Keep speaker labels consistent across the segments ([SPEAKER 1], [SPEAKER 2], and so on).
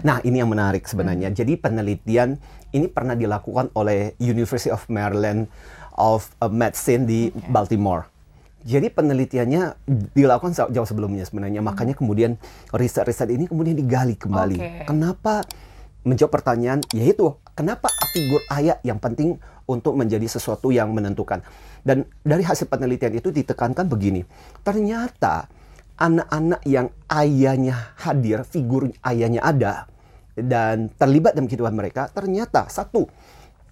[SPEAKER 1] Nah, ini yang menarik sebenarnya. Hmm. Jadi penelitian ini pernah dilakukan oleh University of Maryland of uh, Medicine di okay. Baltimore. Jadi penelitiannya dilakukan jauh sebelumnya sebenarnya. Hmm. Makanya kemudian riset-riset ini kemudian digali kembali. Okay. Kenapa menjawab pertanyaan yaitu kenapa figur ayah yang penting untuk menjadi sesuatu yang menentukan. Dan dari hasil penelitian itu ditekankan begini. Ternyata anak-anak yang ayahnya hadir, figur ayahnya ada dan terlibat dalam kehidupan mereka, ternyata satu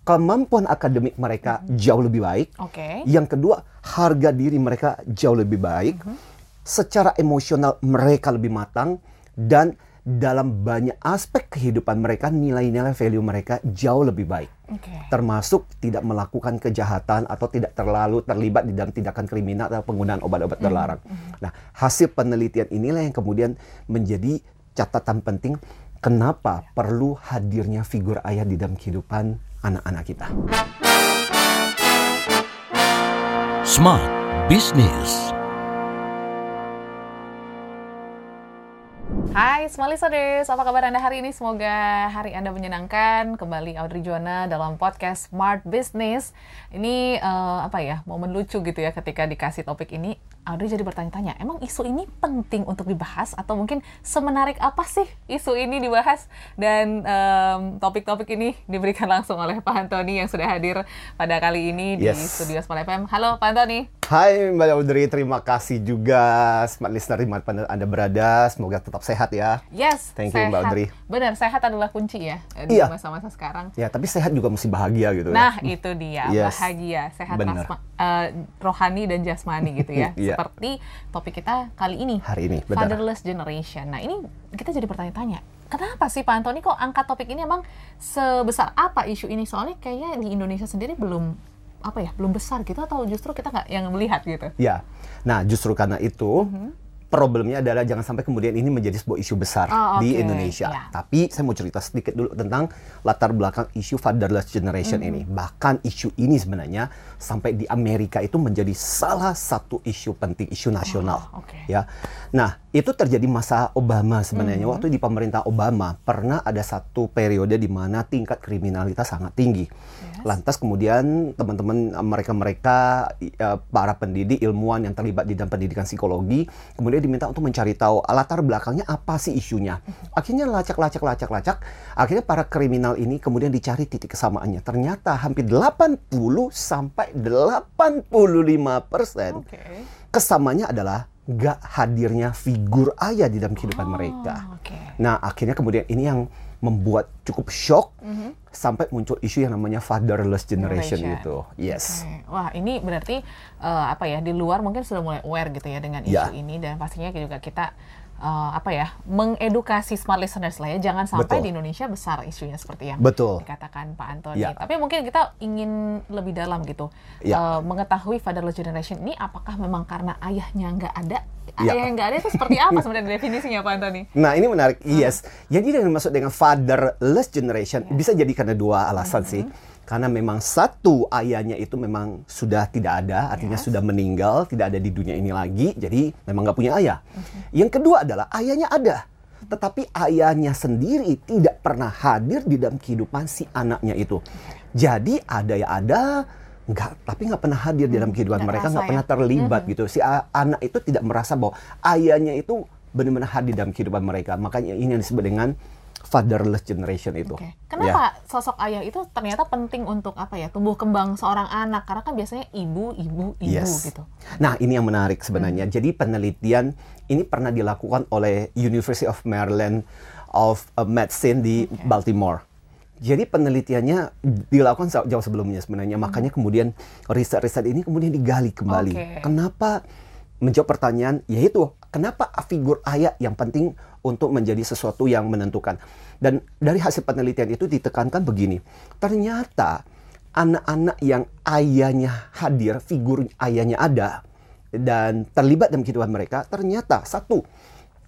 [SPEAKER 1] kemampuan akademik mereka jauh lebih baik.
[SPEAKER 2] Okay.
[SPEAKER 1] Yang kedua, harga diri mereka jauh lebih baik. -huh. Secara emosional mereka lebih matang dan dalam banyak aspek kehidupan mereka nilai-nilai value mereka jauh lebih baik. Okay. Termasuk tidak melakukan kejahatan atau tidak terlalu terlibat di dalam tindakan kriminal atau penggunaan obat-obat mm-hmm. terlarang. Mm -hmm. Nah, hasil penelitian inilah yang kemudian menjadi catatan penting kenapa perlu hadirnya figur ayah di dalam kehidupan anak-anak kita.
[SPEAKER 3] Smart Business
[SPEAKER 2] Hai Smart Listeners, apa kabar Anda hari ini? Semoga hari Anda menyenangkan. Kembali Audrey Joana dalam podcast Smart Business. Ini uh, apa ya, momen lucu gitu ya ketika dikasih topik ini. Audrey jadi bertanya-tanya, emang isu ini penting untuk dibahas atau mungkin semenarik apa sih isu ini dibahas? Dan topik-topik um, ini diberikan langsung oleh Pak Antoni yang sudah hadir pada kali ini di yes. studio Smart FM. Halo Pak Antoni.
[SPEAKER 1] Hai Mbak Audrey, terima kasih juga Smart Listener di mana pun Anda berada. Semoga tetap sehat ya.
[SPEAKER 2] Yes,
[SPEAKER 1] Thank you
[SPEAKER 2] sehat.
[SPEAKER 1] Mbak Audrey.
[SPEAKER 2] Benar, sehat adalah kunci ya di iya. masa-masa sekarang.
[SPEAKER 1] Ya, tapi sehat juga mesti bahagia gitu
[SPEAKER 2] nah, ya. Nah, itu dia, yes. bahagia, sehat rasma, uh, rohani dan jasmani gitu ya. yeah. Seperti topik kita kali ini.
[SPEAKER 1] Hari ini, benar.
[SPEAKER 2] Fatherless generation. Nah, ini kita jadi bertanya-tanya, kenapa sih Pak Antoni kok angkat topik ini emang sebesar apa isu ini? Soalnya kayaknya di Indonesia sendiri belum apa ya belum besar gitu atau justru kita nggak yang melihat gitu?
[SPEAKER 1] Ya, nah justru karena itu mm -hmm problemnya adalah jangan sampai kemudian ini menjadi sebuah isu besar oh, okay. di Indonesia. Yeah. Tapi saya mau cerita sedikit dulu tentang latar belakang isu fatherless generation mm -hmm. ini. Bahkan isu ini sebenarnya sampai di Amerika itu menjadi salah satu isu penting, isu nasional. Oh, okay. Ya. Nah, itu terjadi masa Obama sebenarnya. Mm -hmm. Waktu di pemerintah Obama pernah ada satu periode di mana tingkat kriminalitas sangat tinggi. Yes. Lantas kemudian teman-teman mereka-mereka uh, para pendidik, ilmuwan yang terlibat di dalam pendidikan psikologi kemudian diminta untuk mencari tahu latar belakangnya apa sih isunya. Akhirnya lacak-lacak lacak-lacak, akhirnya para kriminal ini kemudian dicari titik kesamaannya. Ternyata hampir 80 sampai 85 persen okay. kesamanya adalah gak hadirnya figur ayah di dalam kehidupan oh, mereka. Okay. Nah akhirnya kemudian ini yang membuat cukup shock mm -hmm. sampai muncul isu yang namanya fatherless generation, generation. itu. Yes.
[SPEAKER 2] Okay. Wah, ini berarti uh, apa ya di luar mungkin sudah mulai aware gitu ya dengan isu yeah. ini dan pastinya juga kita uh, apa ya mengedukasi smart listeners lah ya jangan sampai Betul. di Indonesia besar isunya seperti yang Betul. dikatakan Pak Antoni. Ya. Tapi mungkin kita ingin lebih dalam gitu ya. uh, mengetahui fatherless generation ini apakah memang karena ayahnya nggak ada ya. ayah yang nggak ada itu seperti apa sebenarnya definisinya Pak Antoni?
[SPEAKER 1] Nah ini menarik. Hmm. Yes. Jadi yang dimaksud dengan fatherless generation ya. bisa jadi karena dua alasan hmm. sih karena memang satu ayahnya itu memang sudah tidak ada, artinya yes. sudah meninggal, tidak ada di dunia ini lagi, jadi memang nggak punya ayah. Okay. Yang kedua adalah ayahnya ada, tetapi ayahnya sendiri tidak pernah hadir di dalam kehidupan si anaknya itu. Jadi ada ya ada, nggak, tapi nggak pernah hadir di dalam hmm, kehidupan mereka, nggak ya? pernah terlibat hmm. gitu. Si anak itu tidak merasa bahwa ayahnya itu benar-benar hadir dalam kehidupan mereka. Makanya ini yang disebut dengan fatherless generation itu. Okay.
[SPEAKER 2] Kenapa ya. sosok ayah itu ternyata penting untuk apa ya tumbuh kembang seorang anak? Karena kan biasanya ibu, ibu, ibu yes. gitu.
[SPEAKER 1] Nah ini yang menarik sebenarnya. Hmm. Jadi penelitian ini pernah dilakukan oleh University of Maryland of uh, Medicine di okay. Baltimore. Jadi penelitiannya dilakukan jauh sebelumnya sebenarnya. Hmm. Makanya kemudian riset-riset ini kemudian digali kembali. Okay. Kenapa menjawab pertanyaan yaitu kenapa figur ayah yang penting untuk menjadi sesuatu yang menentukan. Dan dari hasil penelitian itu ditekankan begini, ternyata anak-anak yang ayahnya hadir, figur ayahnya ada, dan terlibat dalam kehidupan mereka, ternyata satu,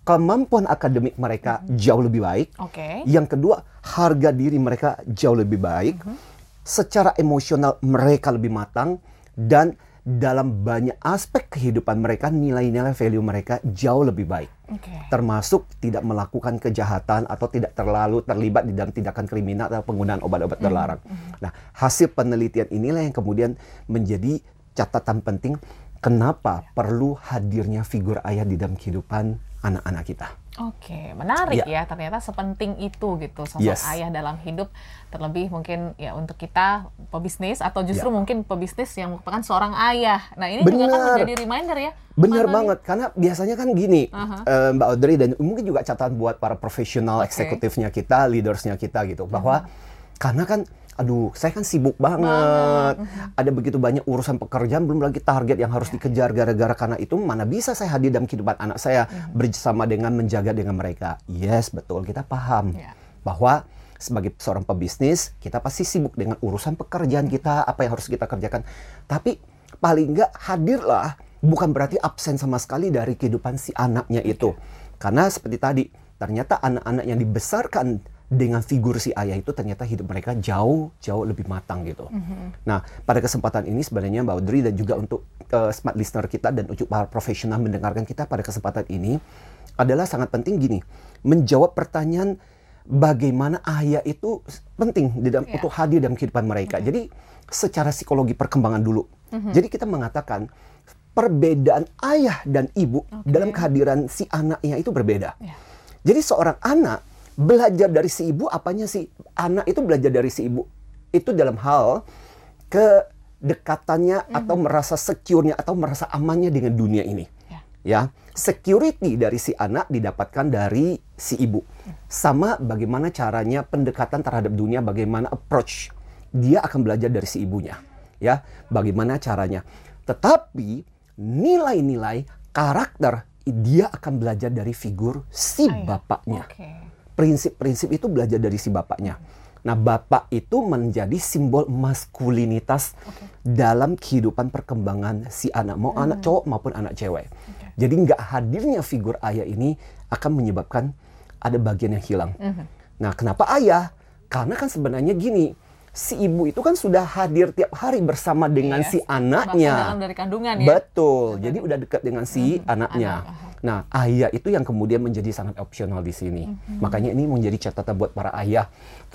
[SPEAKER 1] kemampuan akademik mereka jauh lebih baik.
[SPEAKER 2] Okay.
[SPEAKER 1] Yang kedua, harga diri mereka jauh lebih baik. -huh. Secara emosional mereka lebih matang dan dalam banyak aspek kehidupan mereka nilai-nilai value mereka jauh lebih baik. Okay. termasuk tidak melakukan kejahatan atau tidak terlalu terlibat di dalam tindakan kriminal atau penggunaan obat-obat mm. terlarang. Mm. Nah, hasil penelitian inilah yang kemudian menjadi catatan penting kenapa perlu hadirnya figur ayah di dalam kehidupan anak-anak kita.
[SPEAKER 2] Oke, menarik ya. ya. Ternyata sepenting itu gitu sosok yes. ayah dalam hidup. Terlebih mungkin ya untuk kita pebisnis atau justru ya. mungkin pebisnis yang merupakan seorang ayah. Nah ini Bener. juga kan menjadi reminder ya.
[SPEAKER 1] Benar banget, nih? karena biasanya kan gini, uh-huh. uh, Mbak Audrey dan mungkin juga catatan buat para profesional okay. eksekutifnya kita, leadersnya kita gitu, bahwa uh-huh. karena kan aduh saya kan sibuk banget. banget. Ada begitu banyak urusan pekerjaan, belum lagi target yang harus yeah. dikejar gara-gara karena itu mana bisa saya hadir dalam kehidupan anak saya mm. bersama dengan menjaga dengan mereka. Yes, betul kita paham yeah. bahwa sebagai seorang pebisnis kita pasti sibuk dengan urusan pekerjaan kita, apa yang harus kita kerjakan. Tapi paling nggak hadirlah bukan berarti absen sama sekali dari kehidupan si anaknya itu. Karena seperti tadi, ternyata anak-anak yang dibesarkan dengan figur si ayah itu ternyata hidup mereka jauh jauh lebih matang gitu. Mm-hmm. Nah pada kesempatan ini sebenarnya Mbak Audrey dan juga untuk uh, smart listener kita dan untuk para profesional mendengarkan kita pada kesempatan ini adalah sangat penting gini menjawab pertanyaan bagaimana ayah itu penting di dalam yeah. untuk hadir dalam kehidupan mereka. Okay. Jadi secara psikologi perkembangan dulu. Mm-hmm. Jadi kita mengatakan perbedaan ayah dan ibu okay. dalam kehadiran si anaknya itu berbeda. Yeah. Jadi seorang anak belajar dari si ibu apanya sih? Anak itu belajar dari si ibu. Itu dalam hal kedekatannya mm-hmm. atau merasa secure-nya atau merasa amannya dengan dunia ini. Yeah. Ya, security dari si anak didapatkan dari si ibu. Sama bagaimana caranya pendekatan terhadap dunia, bagaimana approach dia akan belajar dari si ibunya. Ya, bagaimana caranya. Tetapi nilai-nilai karakter dia akan belajar dari figur si Ayah. bapaknya. Okay prinsip-prinsip itu belajar dari si bapaknya. Nah, bapak itu menjadi simbol maskulinitas okay. dalam kehidupan perkembangan si anak, mau hmm. anak cowok maupun anak cewek. Okay. Jadi nggak hadirnya figur ayah ini akan menyebabkan ada bagian yang hilang. Hmm. Nah, kenapa ayah? Karena kan sebenarnya gini, si ibu itu kan sudah hadir tiap hari bersama dengan yes. si anaknya.
[SPEAKER 2] dari kandungan ya.
[SPEAKER 1] Betul. Jadi udah dekat dengan si hmm. anaknya. Anak. Nah, ayah itu yang kemudian menjadi sangat opsional di sini. Hmm. Makanya ini menjadi catatan buat para ayah,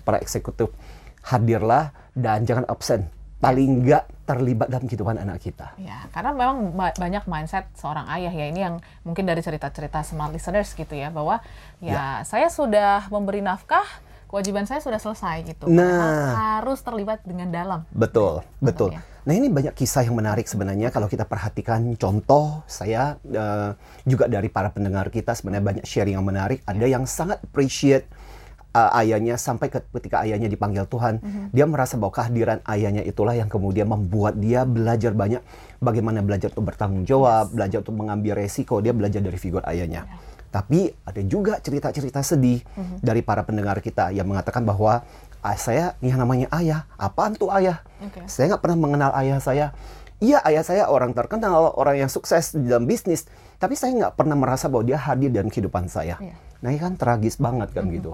[SPEAKER 1] para eksekutif. Hadirlah dan jangan absen. Paling enggak terlibat dalam kehidupan anak kita.
[SPEAKER 2] Ya, karena memang banyak mindset seorang ayah ya ini yang mungkin dari cerita-cerita smart listeners gitu ya bahwa ya, ya. saya sudah memberi nafkah kewajiban saya sudah selesai gitu. Nah, harus terlibat dengan dalam.
[SPEAKER 1] Betul, betul. Ya. Nah ini banyak kisah yang menarik sebenarnya kalau kita perhatikan contoh saya uh, juga dari para pendengar kita sebenarnya banyak sharing yang menarik. Ada yang sangat appreciate uh, ayahnya sampai ketika ayahnya dipanggil Tuhan, mm-hmm. dia merasa bahwa kehadiran ayahnya itulah yang kemudian membuat dia belajar banyak bagaimana belajar untuk bertanggung jawab, yes. belajar untuk mengambil resiko, dia belajar dari figur ayahnya. Yeah. Tapi ada juga cerita-cerita sedih mm-hmm. dari para pendengar kita yang mengatakan bahwa ah, saya yang namanya ayah, apaan tuh ayah? Okay. Saya nggak pernah mengenal ayah saya. Iya ayah saya orang terkenal, orang yang sukses di dalam bisnis, tapi saya nggak pernah merasa bahwa dia hadir dalam kehidupan saya. Yeah. Nah ini kan tragis banget kan mm-hmm. gitu.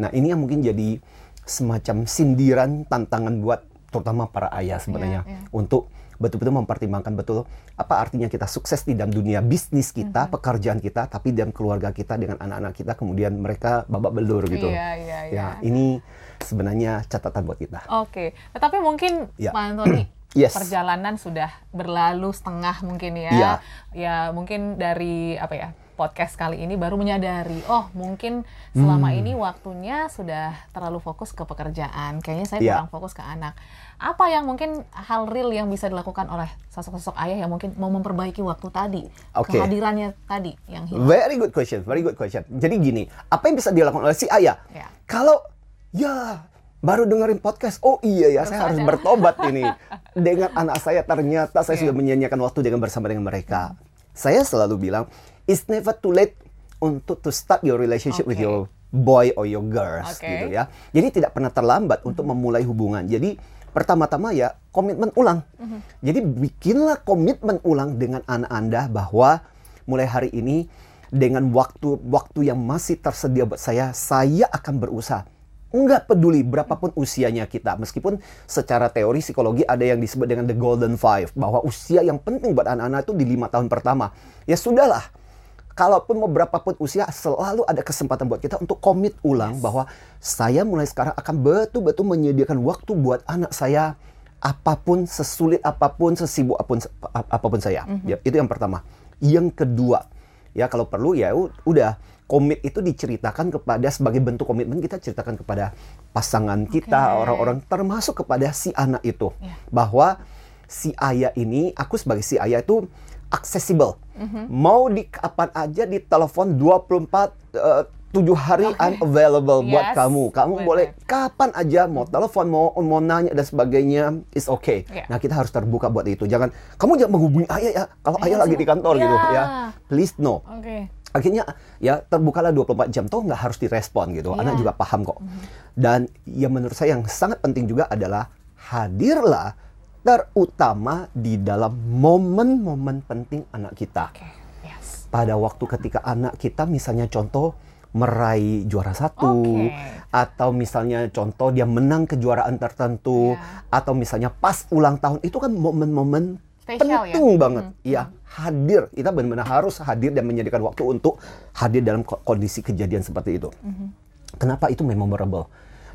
[SPEAKER 1] Nah ini yang mungkin jadi semacam sindiran tantangan buat terutama para ayah sebenarnya yeah, yeah. untuk betul-betul mempertimbangkan betul apa artinya kita sukses di dalam dunia bisnis kita, mm -hmm. pekerjaan kita, tapi dalam keluarga kita dengan anak-anak kita kemudian mereka babak belur gitu.
[SPEAKER 2] Iya, iya, iya.
[SPEAKER 1] Ya, ini sebenarnya catatan buat kita.
[SPEAKER 2] Oke, okay. tetapi mungkin ya. Pak Antoni yes. perjalanan sudah berlalu setengah mungkin ya. Ya, ya mungkin dari apa ya? Podcast kali ini baru menyadari, oh mungkin selama hmm. ini waktunya sudah terlalu fokus ke pekerjaan, kayaknya saya yeah. kurang fokus ke anak. Apa yang mungkin hal real yang bisa dilakukan oleh sosok-sosok ayah yang mungkin mau memperbaiki waktu tadi, okay. kehadirannya tadi yang hilang?
[SPEAKER 1] Very good question, very good question. Jadi gini, apa yang bisa dilakukan oleh si ayah? Yeah. Kalau ya baru dengerin podcast, oh iya ya, Terus saya harus bertobat ini. Dengan anak saya ternyata saya yeah. sudah menyanyikan waktu dengan bersama dengan mereka. Hmm. Saya selalu bilang, it's never too late untuk to start your relationship okay. with your boy or your girls okay. gitu ya. Jadi tidak pernah terlambat mm-hmm. untuk memulai hubungan. Jadi pertama-tama ya komitmen ulang. Mm-hmm. Jadi bikinlah komitmen ulang dengan anak Anda bahwa mulai hari ini dengan waktu-waktu yang masih tersedia buat saya, saya akan berusaha. Enggak peduli berapapun usianya kita. Meskipun secara teori psikologi ada yang disebut dengan the golden five. Bahwa usia yang penting buat anak-anak itu di lima tahun pertama. Ya sudahlah kalaupun mau berapapun usia selalu ada kesempatan buat kita untuk komit ulang yes. bahwa saya mulai sekarang akan betul-betul menyediakan waktu buat anak saya apa pun sesulit apa pun sesibuk apa pun apa pun saya. Mm -hmm. ya, itu yang pertama. Yang kedua, ya kalau perlu ya udah komit itu diceritakan kepada sebagai bentuk komitmen kita ceritakan kepada pasangan kita, orang-orang okay. termasuk kepada si anak itu yeah. bahwa si ayah ini aku sebagai si ayah itu accessible. Mm-hmm. Mau di kapan aja di telepon 24 uh, 7 hari okay. unavailable yes. buat kamu. Kamu Bener. boleh kapan aja mau telepon, mau mau nanya dan sebagainya, is okay. Yeah. Nah, kita harus terbuka buat itu. Jangan kamu jangan menghubungi ayah ya kalau ayah, ayah lagi di kantor yeah. gitu ya. Please no. Okay. Akhirnya ya terbukalah 24 jam toh nggak harus direspon gitu. Yeah. Anak juga paham kok. Mm-hmm. Dan yang menurut saya yang sangat penting juga adalah hadirlah terutama di dalam momen-momen penting anak kita. Okay. Yes. Pada waktu ketika anak kita misalnya contoh meraih juara satu, okay. atau misalnya contoh dia menang kejuaraan tertentu, yeah. atau misalnya pas ulang tahun itu kan momen-momen ya? penting ya? banget, hmm. ya hadir. Kita benar-benar harus hadir dan menyediakan waktu untuk hadir dalam kondisi kejadian seperti itu. Hmm. Kenapa itu memorable?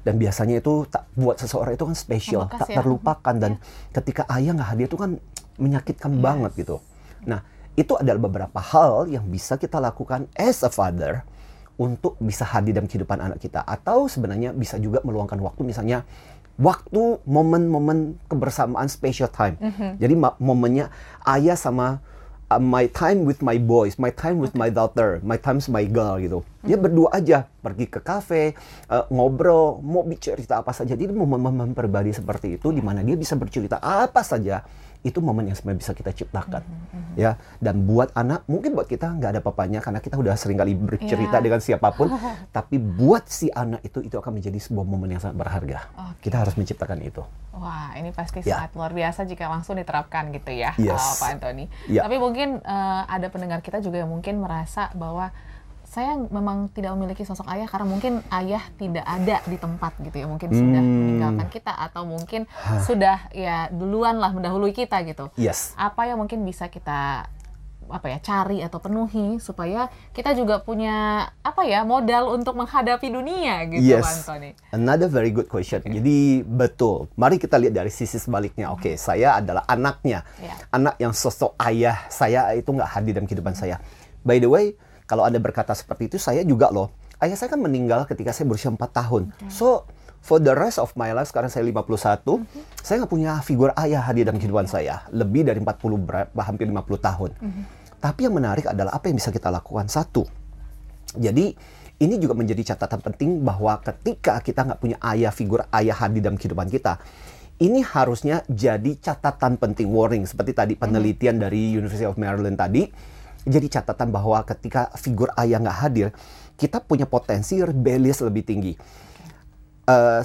[SPEAKER 1] Dan biasanya itu tak buat seseorang itu kan spesial tak ya. terlupakan dan ya. ketika ayah nggak hadir itu kan menyakitkan yes. banget gitu nah itu adalah beberapa hal yang bisa kita lakukan as a father untuk bisa hadir dalam kehidupan anak kita atau sebenarnya bisa juga meluangkan waktu misalnya waktu momen-momen kebersamaan special time. Mm -hmm. Jadi momennya ayah sama uh, my time with my boys, my time with okay. my daughter, my time with my girl gitu. Dia hmm. berdua aja pergi ke kafe, uh, ngobrol, mau bicara apa saja. Jadi momen-momen pribadi seperti itu di mana dia bisa bercerita apa saja itu momen yang sebenarnya bisa kita ciptakan mm -hmm. ya dan buat anak mungkin buat kita nggak ada papanya karena kita udah sering kali bercerita yeah. dengan siapa pun tapi buat si anak itu itu akan menjadi sebuah momen yang sangat berharga okay. kita harus menciptakan itu
[SPEAKER 2] wah ini pasti yeah. sangat luar biasa jika langsung diterapkan gitu ya yes. uh, Pak Anthony yeah. tapi mungkin uh, ada pendengar kita juga yang mungkin merasa bahwa saya memang tidak memiliki sosok ayah karena mungkin ayah tidak ada di tempat gitu ya mungkin hmm. sudah meninggalkan kita atau mungkin Hah. sudah ya duluan lah mendahului kita gitu
[SPEAKER 1] yes.
[SPEAKER 2] apa yang mungkin bisa kita apa ya cari atau penuhi supaya kita juga punya apa ya modal untuk menghadapi dunia gitu
[SPEAKER 1] yes. Anthony. Another very good question. Okay. Jadi betul. Mari kita lihat dari sisi sebaliknya. Oke, okay, saya adalah anaknya. Yeah. Anak yang sosok ayah saya itu nggak hadir dalam kehidupan saya. By the way, kalau Anda berkata seperti itu, saya juga loh. Ayah saya kan meninggal ketika saya berusia 4 tahun. Okay. So, for the rest of my life, sekarang saya 51, mm-hmm. saya nggak punya figur ayah hadir dalam kehidupan saya. Lebih dari 40, berapa, hampir 50 tahun. Mm-hmm. Tapi yang menarik adalah apa yang bisa kita lakukan. Satu, jadi ini juga menjadi catatan penting bahwa ketika kita nggak punya ayah, figur ayah hadir dalam kehidupan kita, ini harusnya jadi catatan penting warning seperti tadi penelitian mm-hmm. dari University of Maryland tadi jadi catatan bahwa ketika figur ayah nggak hadir, kita punya potensi rebellious lebih tinggi. Uh,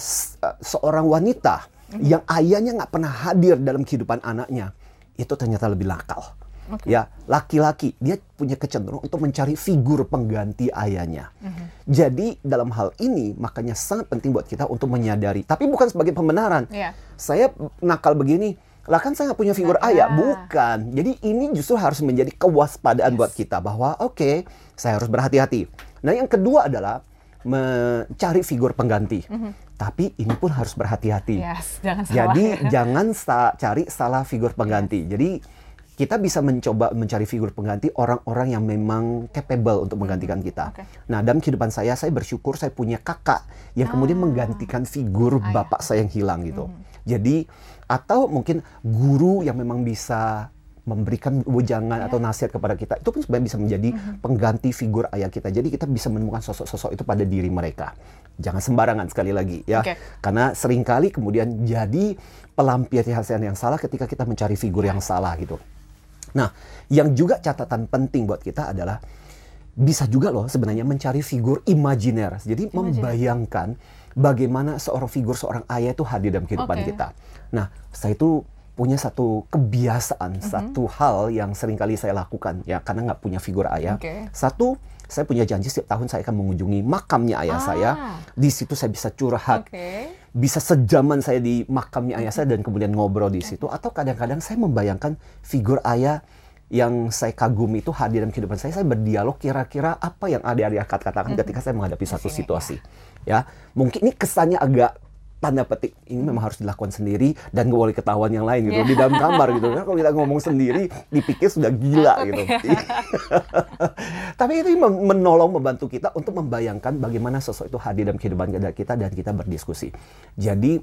[SPEAKER 1] seorang wanita mm-hmm. yang ayahnya nggak pernah hadir dalam kehidupan anaknya, itu ternyata lebih nakal. Okay. Ya, laki-laki dia punya kecenderungan untuk mencari figur pengganti ayahnya. Mm-hmm. Jadi dalam hal ini makanya sangat penting buat kita untuk menyadari, tapi bukan sebagai pembenaran. Yeah. Saya nakal begini, lah kan saya nggak punya figur nah, ayah, bukan. Jadi ini justru harus menjadi kewaspadaan yes. buat kita bahwa oke, okay, saya harus berhati-hati. Nah yang kedua adalah mencari figur pengganti. Mm -hmm. Tapi ini pun harus berhati-hati.
[SPEAKER 2] Yes, jangan
[SPEAKER 1] salah, Jadi ya. jangan sa cari salah figur pengganti. Yes. Jadi kita bisa mencoba mencari figur pengganti orang-orang yang memang capable untuk menggantikan kita. Okay. Nah, dalam kehidupan saya, saya bersyukur saya punya kakak yang ah. kemudian menggantikan figur Ayah. bapak saya yang hilang gitu. Mm -hmm. Jadi atau mungkin guru yang memang bisa memberikan wejangan yeah. atau nasihat kepada kita itu pun sebenarnya bisa menjadi mm -hmm. pengganti figur ayah kita jadi kita bisa menemukan sosok-sosok itu pada diri mereka jangan sembarangan sekali lagi ya okay. karena sering kali kemudian jadi pelampiasan yang salah ketika kita mencari figur yang salah gitu nah yang juga catatan penting buat kita adalah bisa juga loh sebenarnya mencari figur imajiner jadi imaginer. membayangkan bagaimana seorang figur seorang ayah itu hadir dalam kehidupan okay. kita. Nah, saya itu punya satu kebiasaan, mm -hmm. satu hal yang sering kali saya lakukan ya karena nggak punya figur ayah. Okay. Satu, saya punya janji setiap tahun saya akan mengunjungi makamnya ayah ah. saya. Di situ saya bisa curhat. Okay. Bisa sejaman saya di makamnya ayah saya dan kemudian ngobrol di situ atau kadang-kadang saya membayangkan figur ayah yang saya kagumi itu hadir dalam kehidupan saya. Saya berdialog kira-kira apa yang adik-adik katakan ketika saya menghadapi satu situasi. Ya, mungkin ini kesannya agak tanda petik ini memang harus dilakukan sendiri dan gak boleh ketahuan yang lain gitu yeah. di dalam kamar gitu. Kan kalau kita ngomong sendiri dipikir sudah gila gitu. tapi itu menolong membantu kita untuk membayangkan bagaimana sosok itu hadir dalam kehidupan kita dan kita berdiskusi. Jadi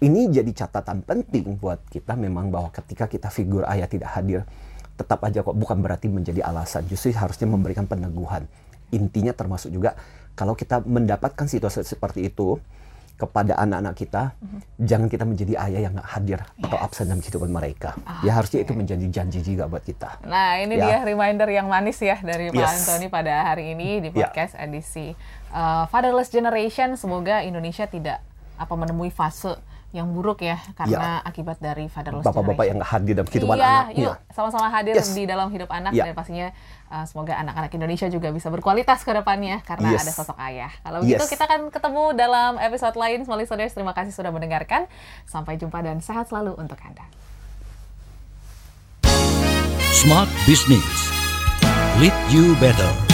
[SPEAKER 1] ini jadi catatan penting buat kita memang bahwa ketika kita figur ayah tidak hadir tetap aja kok bukan berarti menjadi alasan. Justru harusnya memberikan peneguhan. Intinya termasuk juga kalau kita mendapatkan situasi seperti itu kepada anak-anak kita, mm-hmm. jangan kita menjadi ayah yang nggak hadir yes. atau absen dalam kehidupan mereka. Ah, ya harusnya okay. itu menjadi janji juga buat kita.
[SPEAKER 2] Nah ini ya. dia reminder yang manis ya dari Pak yes. Antoni pada hari ini di ya. podcast yeah. edisi uh, Fatherless Generation. Semoga Indonesia tidak apa menemui fase yang buruk ya karena ya. akibat dari fatherless
[SPEAKER 1] Bapak-bapak yang hadir dalam kehidupan
[SPEAKER 2] iya,
[SPEAKER 1] anak.
[SPEAKER 2] Yuk, sama-sama hadir yes. di dalam hidup anak ya. dan pastinya uh, semoga anak-anak Indonesia juga bisa berkualitas ke depannya karena yes. ada sosok ayah. Kalau yes. begitu kita akan ketemu dalam episode lain. Small listeners, terima kasih sudah mendengarkan. Sampai jumpa dan sehat selalu untuk Anda.
[SPEAKER 3] Smart Business. Lead you better.